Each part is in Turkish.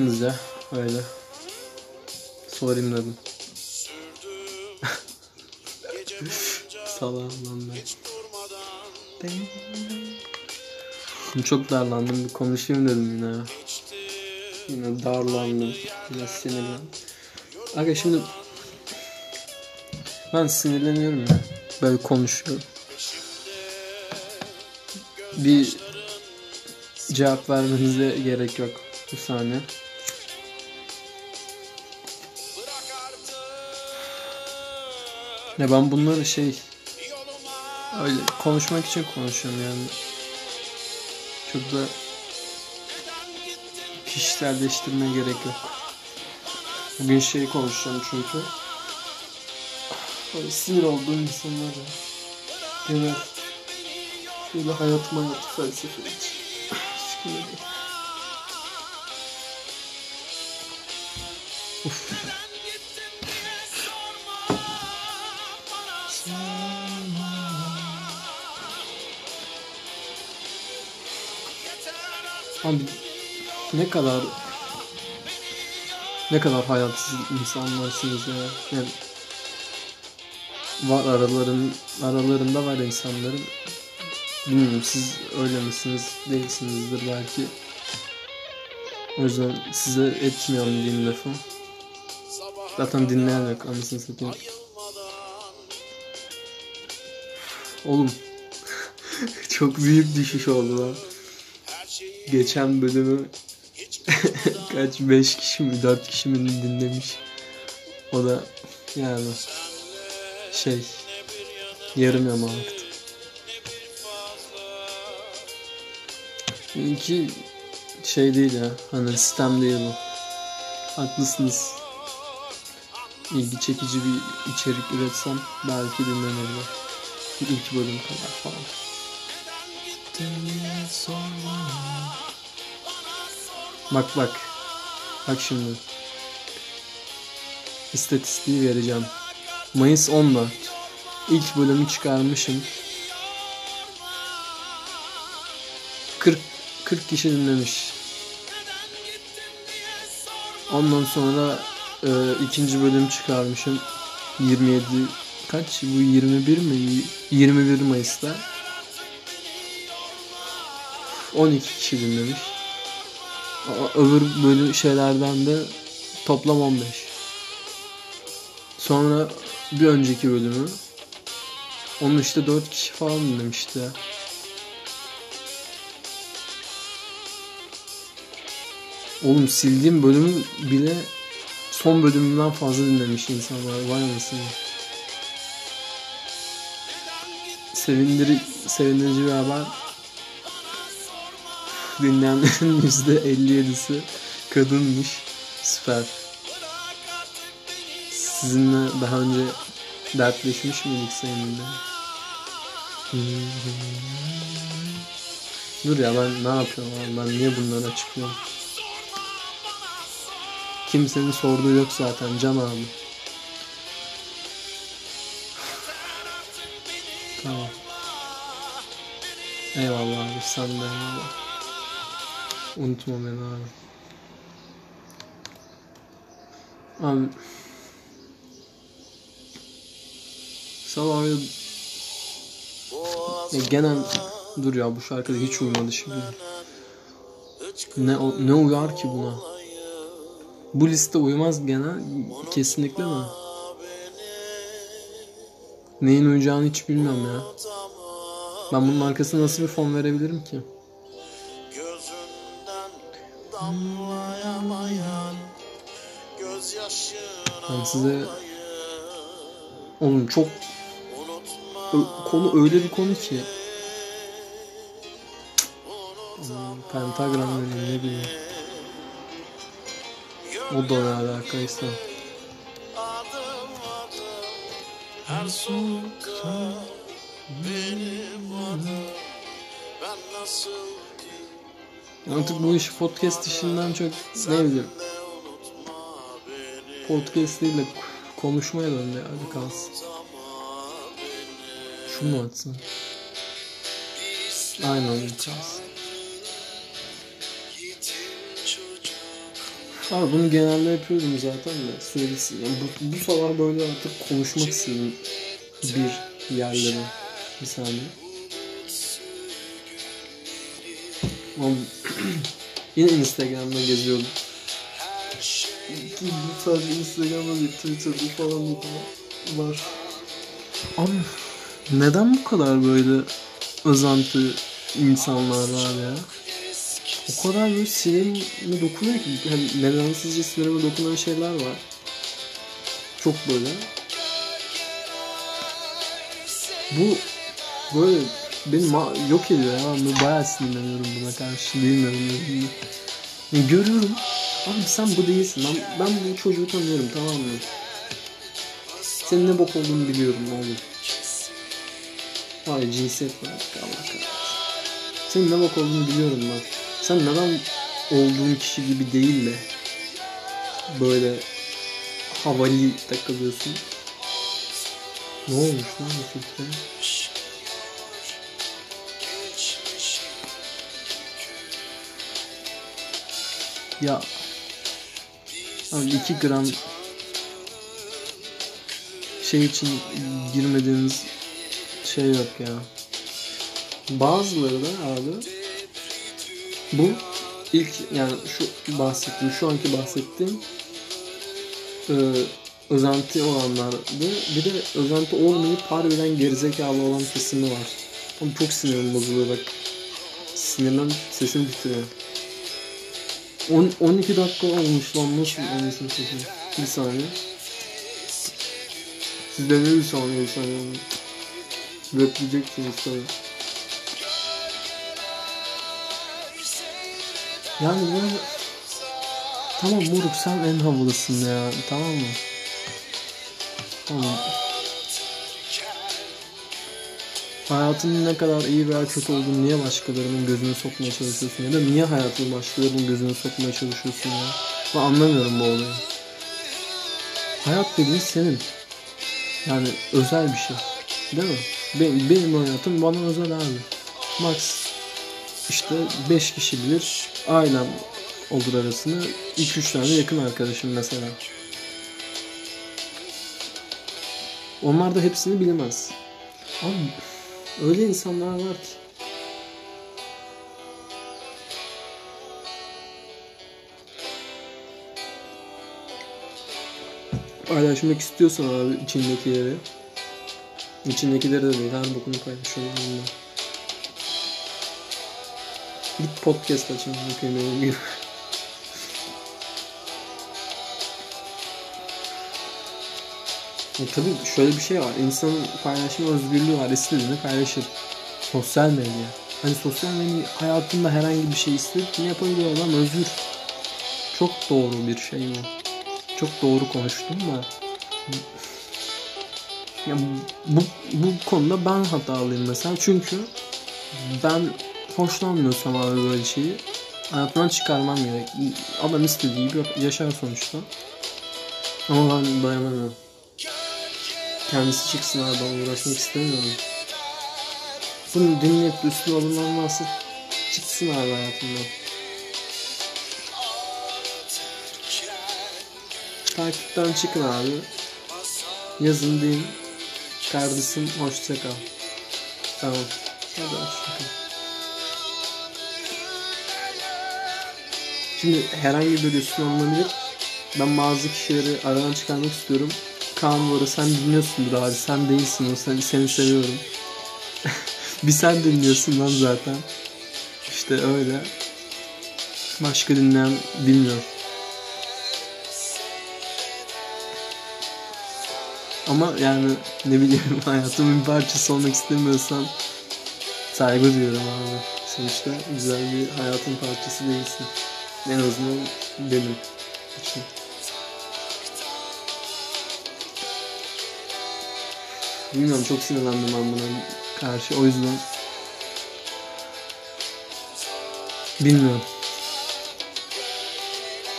yaptınız ya öyle? Sorayım dedim. Salam lan ben. Şimdi çok darlandım bir konuşayım dedim yine. Yine darlandım. Yine sinirlendim. Aga şimdi ben sinirleniyorum ya. Böyle konuşuyorum. Bir cevap vermenize gerek yok. Bir saniye. Ya ben bunları şey öyle konuşmak için konuşuyorum yani. Çok da kişiselleştirmeye gerek yok. Bugün şey konuşacağım çünkü. Böyle sinir olduğum insanlar ya. Genel şöyle hayat hayat felsefe hiç. Ne kadar ne kadar hayatsız insanlarsınız ya. Yani var araların aralarında var insanların. Bilmiyorum siz öyle misiniz değilsinizdir belki. O yüzden size etmiyorum diyeyim lafı. Zaten dinleyen yok anasını satayım. Oğlum çok büyük düşüş oldu lan. Geçen bölümü kaç 5 kişi mi 4 kişi mi dinlemiş. O da yani şey yarım yamaktı. İki şey değil ya hani sistem değil bu. Haklısınız. İlgi çekici bir içerik üretsem belki dinlenebilir. İlk bölüm kadar falan. Bak bak. Bak şimdi. İstatistiği vereceğim. Mayıs 14. İlk bölümü çıkarmışım. 40 40 kişi dinlemiş. Ondan sonra e, ikinci bölüm çıkarmışım. 27 kaç? Bu 21 mi? 21 Mayıs'ta. 12 kişi dinlemiş. Öbür bölüm şeylerden de toplam 15. Sonra bir önceki bölümü onu işte 4 kişi falan dinlemişti. Oğlum sildiğim bölümü bile son bölümünden fazla dinlemiş insanlar. Vay anasını. Sevindiri, sevindirici bir haber. Dinleyenlerin %57'si kadınmış. Süper. Sizinle daha önce dertleşmiş miydik seninle? Dur ya ben ne yapıyorum abi? Ben niye bunları açıklıyorum? Kimsenin sorduğu yok zaten Can abi. Tamam. Eyvallah abi sen de eyvallah. Unutma beni abi. Abi sabah ya genel dur ya bu şarkıda hiç uymadı şimdi. Ne ne uyar ki buna? Bu liste uymaz genel kesinlikle mi? Neyin uyacağını hiç bilmiyorum ya. Ben bunun arkasına nasıl bir fon verebilirim ki? Damlayamayan gözyaşına Ben size oğlum çok konu öyle bir konu ki Hmm, pentagram dedim ne bileyim. O da ne alakaysa. her solukta benim adım ben nasıl Artık bu iş podcast işinden çok ne bileyim podcast değil de konuşmaya döndü ya kalsın. Şu mu atsın? Aynen kalsın. Abi bunu genelde yapıyorum zaten de sürekli yani bu, bu sabah böyle artık konuşmak istedim bir yerlere bir saniye. Yine Instagram'da geziyordum. Bu sadece Instagram'da değil Twitter'da falan var. Abi neden bu kadar böyle özenti insanlar var ya? O kadar böyle sinirime dokunuyor ki yani nedensizce sinirime dokunan şeyler var. Çok böyle. Bu böyle beni ma- yok ediyor ya. Ben bayağı sinirleniyorum buna karşı. Bilmiyorum. bilmiyorum. Görüyorum. Abi sen bu değilsin. Ben, ben bu çocuğu tanıyorum tamam mı? Senin ne bok olduğunu biliyorum oğlum. Hayır cinsiyet var. Allah kahretsin. Senin ne bok olduğunu biliyorum ben. Sen neden olduğun kişi gibi değil de böyle havali takılıyorsun? Ne olmuş lan bu Türk'te? Ya abi 2 gram şey için girmediğiniz şey yok ya. Bazıları da abi bu ilk yani şu bahsettiğim şu anki bahsettiğim e, özenti olanlardı. Bir de özenti olmayıp harbiden gerizekalı olan kesimi var. Ama çok sinirim bozuluyor bak. Sinirden sesim titriyor. 10, 12 dakika olmuş lan nasıl anasını satayım. Bir saniye. Siz de ne bir saniye bir saniye. Repleyeceksiniz tabii. Yani böyle Tamam moruk sen en havalısın ya tamam mı? Tamam. Hayatının ne kadar iyi veya kötü olduğunu niye başkalarının gözüne sokmaya çalışıyorsun ya da niye hayatını başkalarının gözüne sokmaya çalışıyorsun ya? Ben anlamıyorum bu olayı. Hayat dediğin senin. Yani özel bir şey. Değil mi? Benim, benim hayatım bana özel abi. Max işte 5 kişi bilir. Ailem olur arasında. 2-3 tane yakın arkadaşım mesela. Onlar da hepsini bilemez. Abi öyle insanlar var ki. Paylaşmak istiyorsan abi içindekileri. İçindekileri de değil. Her bokunu paylaşıyorum onunla. Git podcast. Bakayım benim gibi. E tabii şöyle bir şey var. İnsanın paylaşma özgürlüğü var. İstediğini paylaşır. Sosyal medya. Hani sosyal medya hayatında herhangi bir şey istediğini yapabiliyor adam özgür. Çok doğru bir şey bu. Çok doğru konuştum da. Ya bu, bu konuda ben hatalıyım mesela. Çünkü ben hoşlanmıyorsam abi böyle şeyi hayatından çıkarmam gerek. Adam istediği gibi yaşar sonuçta. Ama ben dayanamıyorum. Kendisi çıksın abi ben uğraşmak istemiyorum. Bunu dinleyip üstüne alınan varsa çıksın abi hayatımdan. Takipten çıkın abi. Yazın deyin. Kardeşim hoşça kal. Tamam. Hadi hoşça. Şimdi herhangi bir üstüne alınabilir. Ben bazı kişileri aradan çıkarmak istiyorum. Kaan bu arada sen dinliyorsun abi. Sen değilsin o. Sen, seni seviyorum. bir sen dinliyorsun lan zaten. İşte öyle. Başka dinleyen bilmiyorum. Ama yani ne bileyim hayatımın bir parçası olmak istemiyorsan saygı duyuyorum abi. Sonuçta güzel bir hayatın parçası değilsin. En azından benim için. Bilmiyorum çok sinirlendim ben buna karşı. O yüzden bilmiyorum.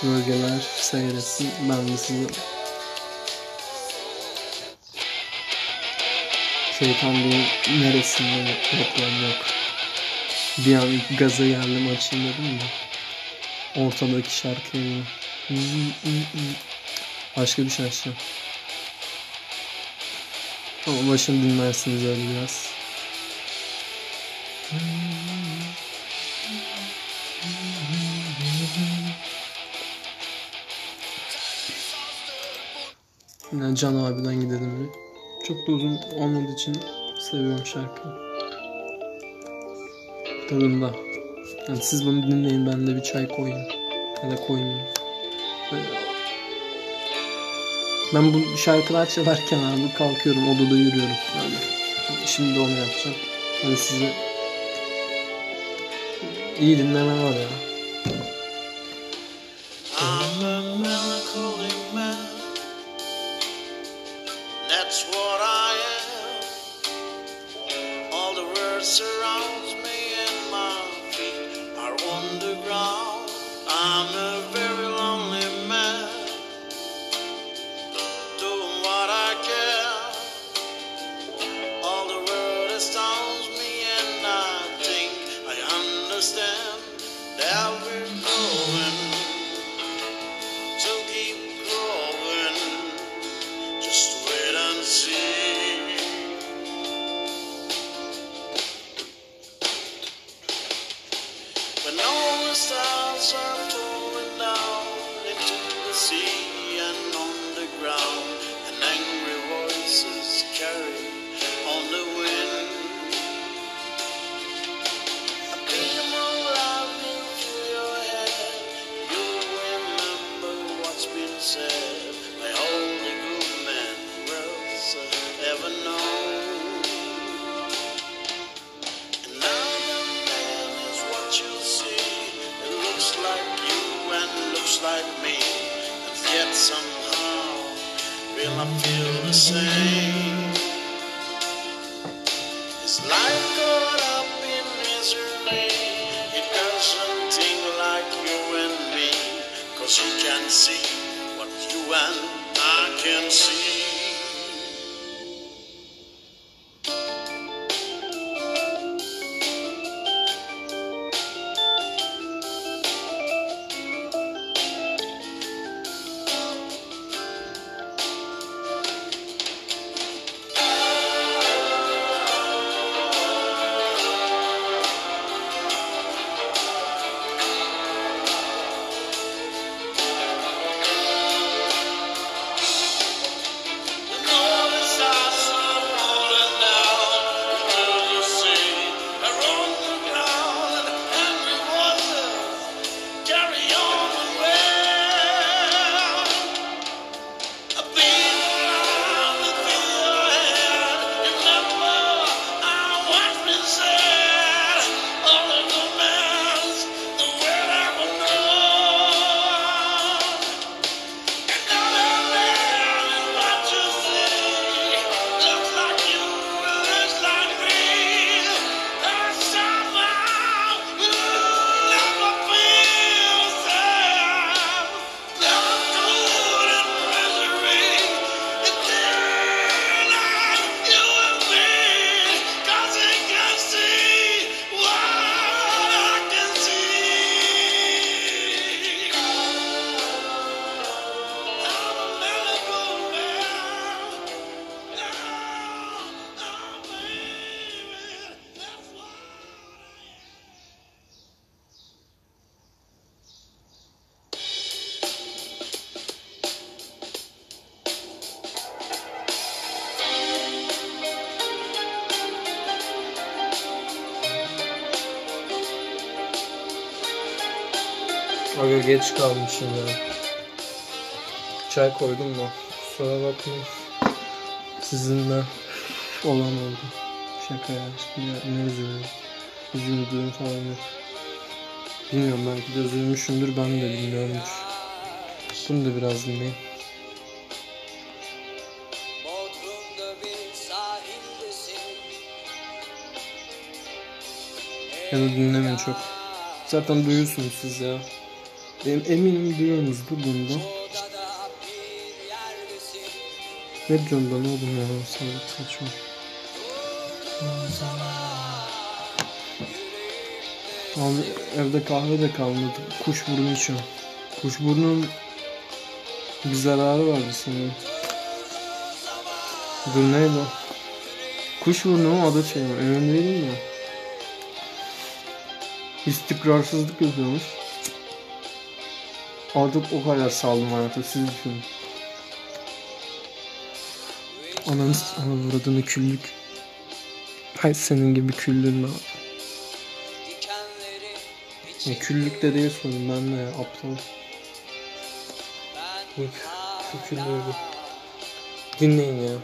Bölgeler seyretsin. Ben de sizi şeytan değil neresinde reklam yok. Bir an gaza geldim açayım dedim de. Ortadaki şarkıyı. Başka bir şey açacağım. Başını dinlersiniz öyle biraz. Yine Can abiden gidelim bir. Çok da uzun olmadığı için seviyorum şarkıyı. Tadında. Yani siz bunu dinleyin ben de bir çay koyayım. Ya da koymayayım. Ben bu şarkılar çalarken abi kalkıyorum odada yürüyorum. Yani şimdi onu yapacağım. Hani size iyi dinleme var ya. Geç kalmışım ya. Çay koydum mu? Kusura bakmayın. Sizinle olan oldu. Şaka ya. Ne, ne üzülüyorum. Üzüldüğüm falan yok. Bilmiyorum belki de üzülmüşümdür ben de bilmiyorumdur. Bunu da biraz dinleyin. Ya da dinlemeyin çok. Zaten duyuyorsunuz siz ya. Benim eminim duyuyorsunuzdur bunu da. Odada bir yerdesin Ne diyorsun lan oğlum ya? Salak saçma. Abi evde kahve de kalmadı. Kuş burnu içiyorum. Kuş burnunun bir zararı vardı sanırım. Dur neydi o? Kuş burnu mu adı şey mi? Emin değilim ya. İstikrarsızlık yapıyormuş. Artık o kadar saldım hayata siz düşünün. Ananı s- avradını küllük. Hay senin gibi küllün dikenlerin Ya küllük de değil sorun ben de aptal. Bak şu küllüğü dinleyin ya.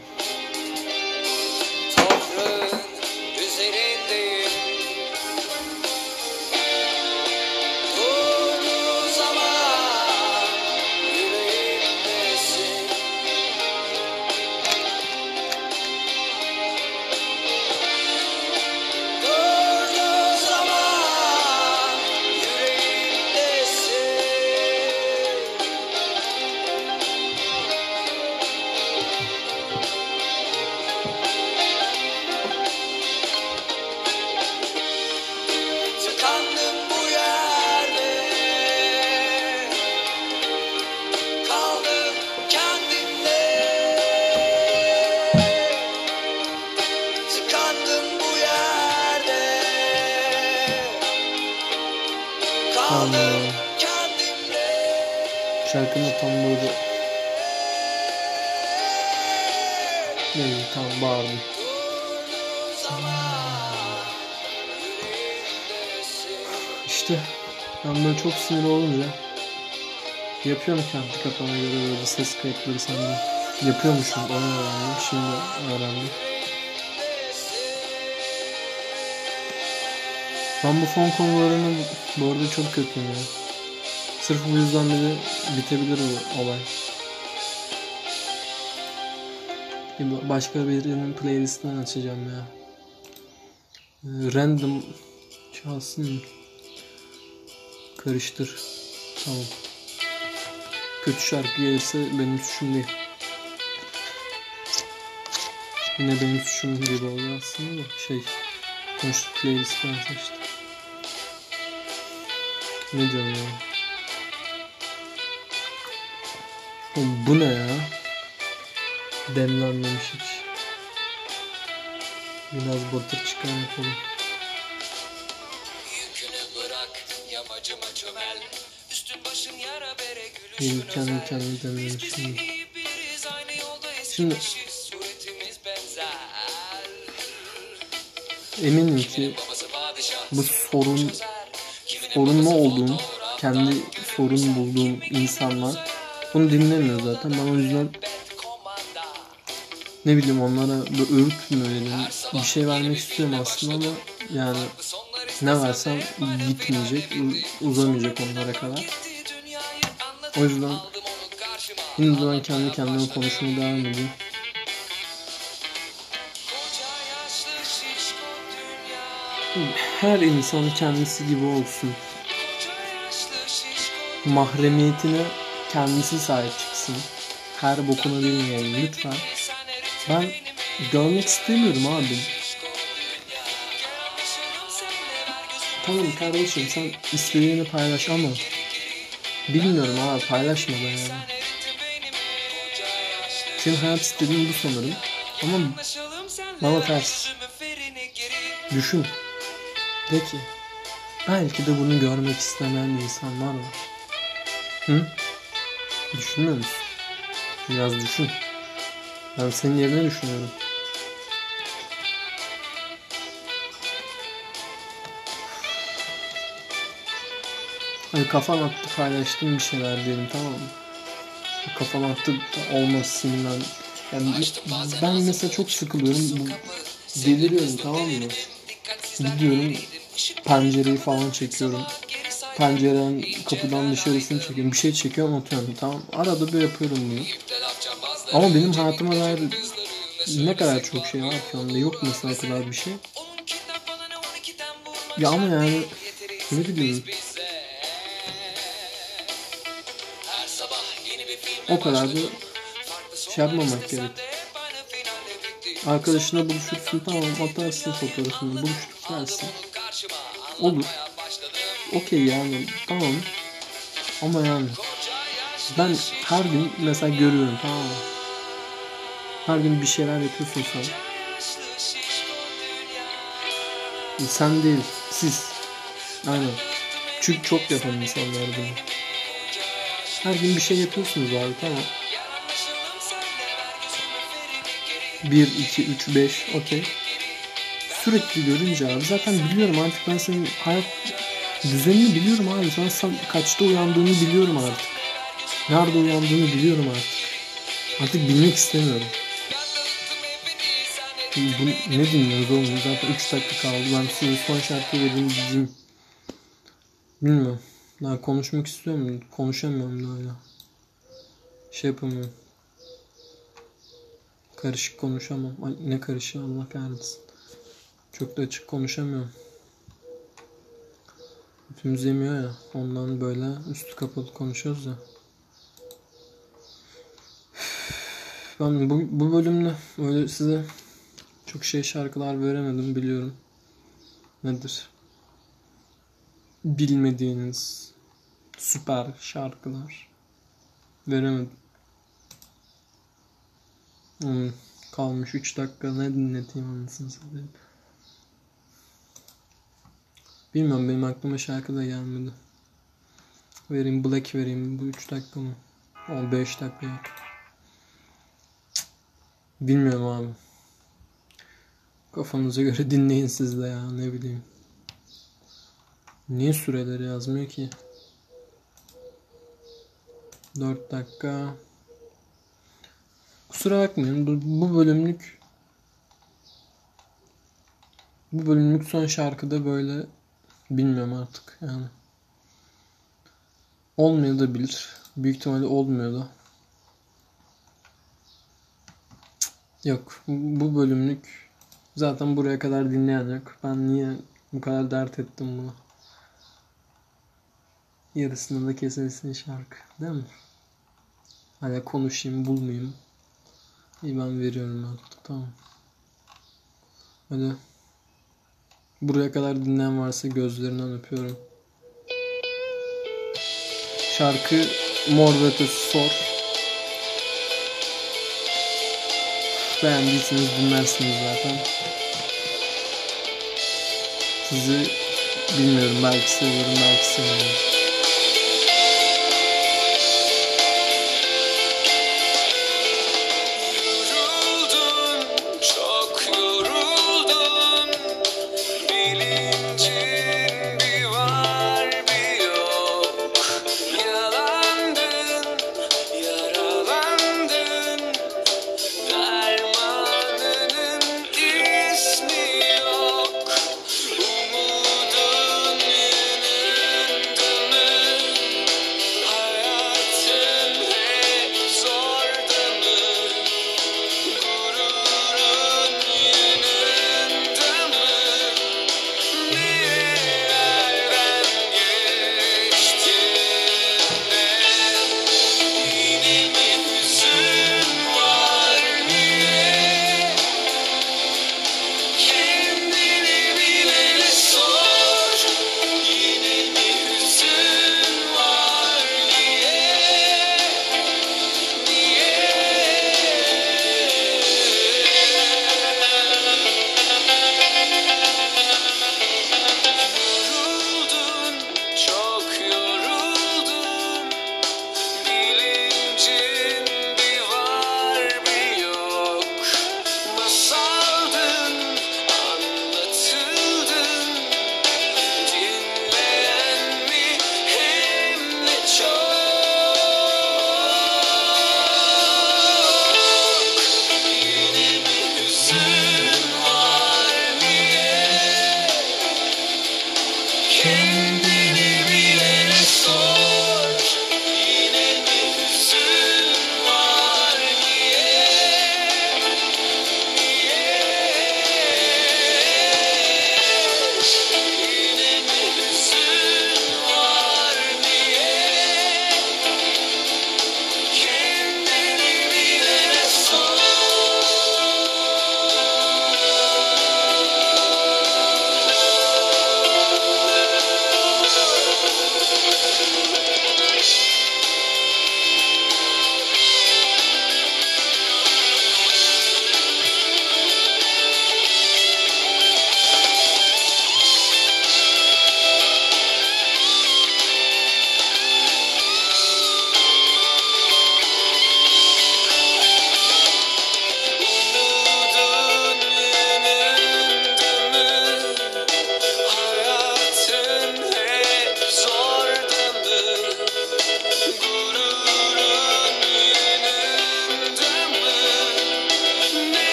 Çok sinir olunca yapıyorum kendi kafama göre böyle ses kayıtları sende. Yapıyormuşum onu öğrendim. Şimdi öğrendim. Ben bu fon konularını bu arada çok kötüyüm ya. Sırf bu yüzden bile bitebilir bu olay. Başka birinin playlistinden açacağım ya. Ee, Random çalsın? Karıştır. Tamam. Kötü şarkı gelirse benim suçum değil. Yine benim suçum gibi oluyor aslında da şey konuştuk playlistten seçtim. Ne diyorum ya? Oğlum bu ne ya? Demlenmemiş hiç. Biraz batır çıkar yapalım. Özel kendine demlemiş Biz şimdi. Şimdi- Eminim ki bu sorun sorunlu olduğum, kendi sorun bulduğum insanlar bunu dinlemiyor zaten. Ben o yüzden ne bileyim onlara bir öğüt mü vereyim, bir şey vermek istiyorum aslında ama yani ne versem gitmeyecek, uzamayacak onlara kadar. O yüzden de ben kendi kendime konuşmaya devam ediyorum. Her insan kendisi gibi olsun. Mahremiyetine kendisi sahip çıksın. Her bokunu bilmeyelim lütfen. Ben görmek istemiyorum abi. Tamam kardeşim sen istediğini paylaş ama bilmiyorum abi paylaşma be ya. Senin hayat istediğin bu sanırım. Ama Bana ters. düşün. De ki belki de bunu görmek istemeyen insanlar var. Hı? Düşünmüyor musun? Biraz düşün. Ben senin yerine düşünüyorum. Hani kafan attı paylaştığın bir şeyler diyelim tamam mı? Kafan attı olmasından. Yani ben mesela çok sıkılıyorum. Deliriyorum tamam mı? Gidiyorum pencereyi falan çekiyorum. Pencereden kapıdan dışarısını çekiyorum. Bir şey çekiyorum atıyorum tamam. Arada bir yapıyorum bunu. Ama benim hayatıma dair ne kadar çok şey var ki onda yok mesela o kadar bir şey. Ya ama yani ne bileyim o kadar da şey yapmamak gerek. Arkadaşına buluşursun tamam atarsın fotoğrafını buluştuk dersin. Olur. Okey yani tamam. Ama yani ben her gün mesela görüyorum tamam mı? Her gün bir şeyler yapıyorsun sen. Sen değil, siz. Aynen. Çünkü çok yapan insanlar bunu. Her gün bir şey yapıyorsunuz abi tamam. 1, 2, 3, 5 okey. Sürekli görünce abi zaten biliyorum artık ben senin hayat düzenini biliyorum abi. Sen, sen kaçta uyandığını biliyorum artık. Nerede uyandığını biliyorum artık. Artık bilmek istemiyorum. Bu, ne dinliyoruz oğlum? Zaten 3 dakika kaldı. Ben size son şarkıyı vereyim diyeyim. Bilmiyorum. Daha konuşmak istiyorum. Konuşamıyorum da öyle. Şey yapamıyorum. Karışık konuşamam. Ay, ne karışık Allah kahretsin. Çok da açık konuşamıyorum. Hepimiz yemiyor ya. Ondan böyle üstü kapalı konuşuyoruz ya. Ben bu, bu bölümde öyle size çok şey şarkılar veremedim biliyorum. Nedir? Bilmediğiniz süper şarkılar veremedim. Hmm, kalmış 3 dakika ne dinleteyim anasını satayım. Bilmiyorum benim aklıma şarkı da gelmedi. vereyim Black vereyim bu 3 dakika mı? O 5 dakika. Bilmiyorum abi. Kafanıza göre dinleyin siz de ya ne bileyim. Niye süreleri yazmıyor ki? 4 dakika. Kusura bakmayın bu, bu bölümlük bu bölümlük son şarkıda böyle bilmiyorum artık yani. Olmuyor da bilir. Büyük ihtimalle olmuyor da. Yok. Bu bölümlük zaten buraya kadar dinleyen yok. Ben niye bu kadar dert ettim bunu? Yarısında da kesilsin şarkı. Değil mi? Hani konuşayım bulmayayım. İyi ben veriyorum artık. Tamam. Hadi. Buraya kadar dinleyen varsa gözlerinden öpüyorum. Şarkı Mor ve Sor. Beğendiyseniz dinlersiniz zaten. Sizi bilmiyorum belki seviyorum belki sevmiyorum.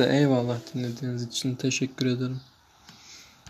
Neyse eyvallah dinlediğiniz için teşekkür ederim.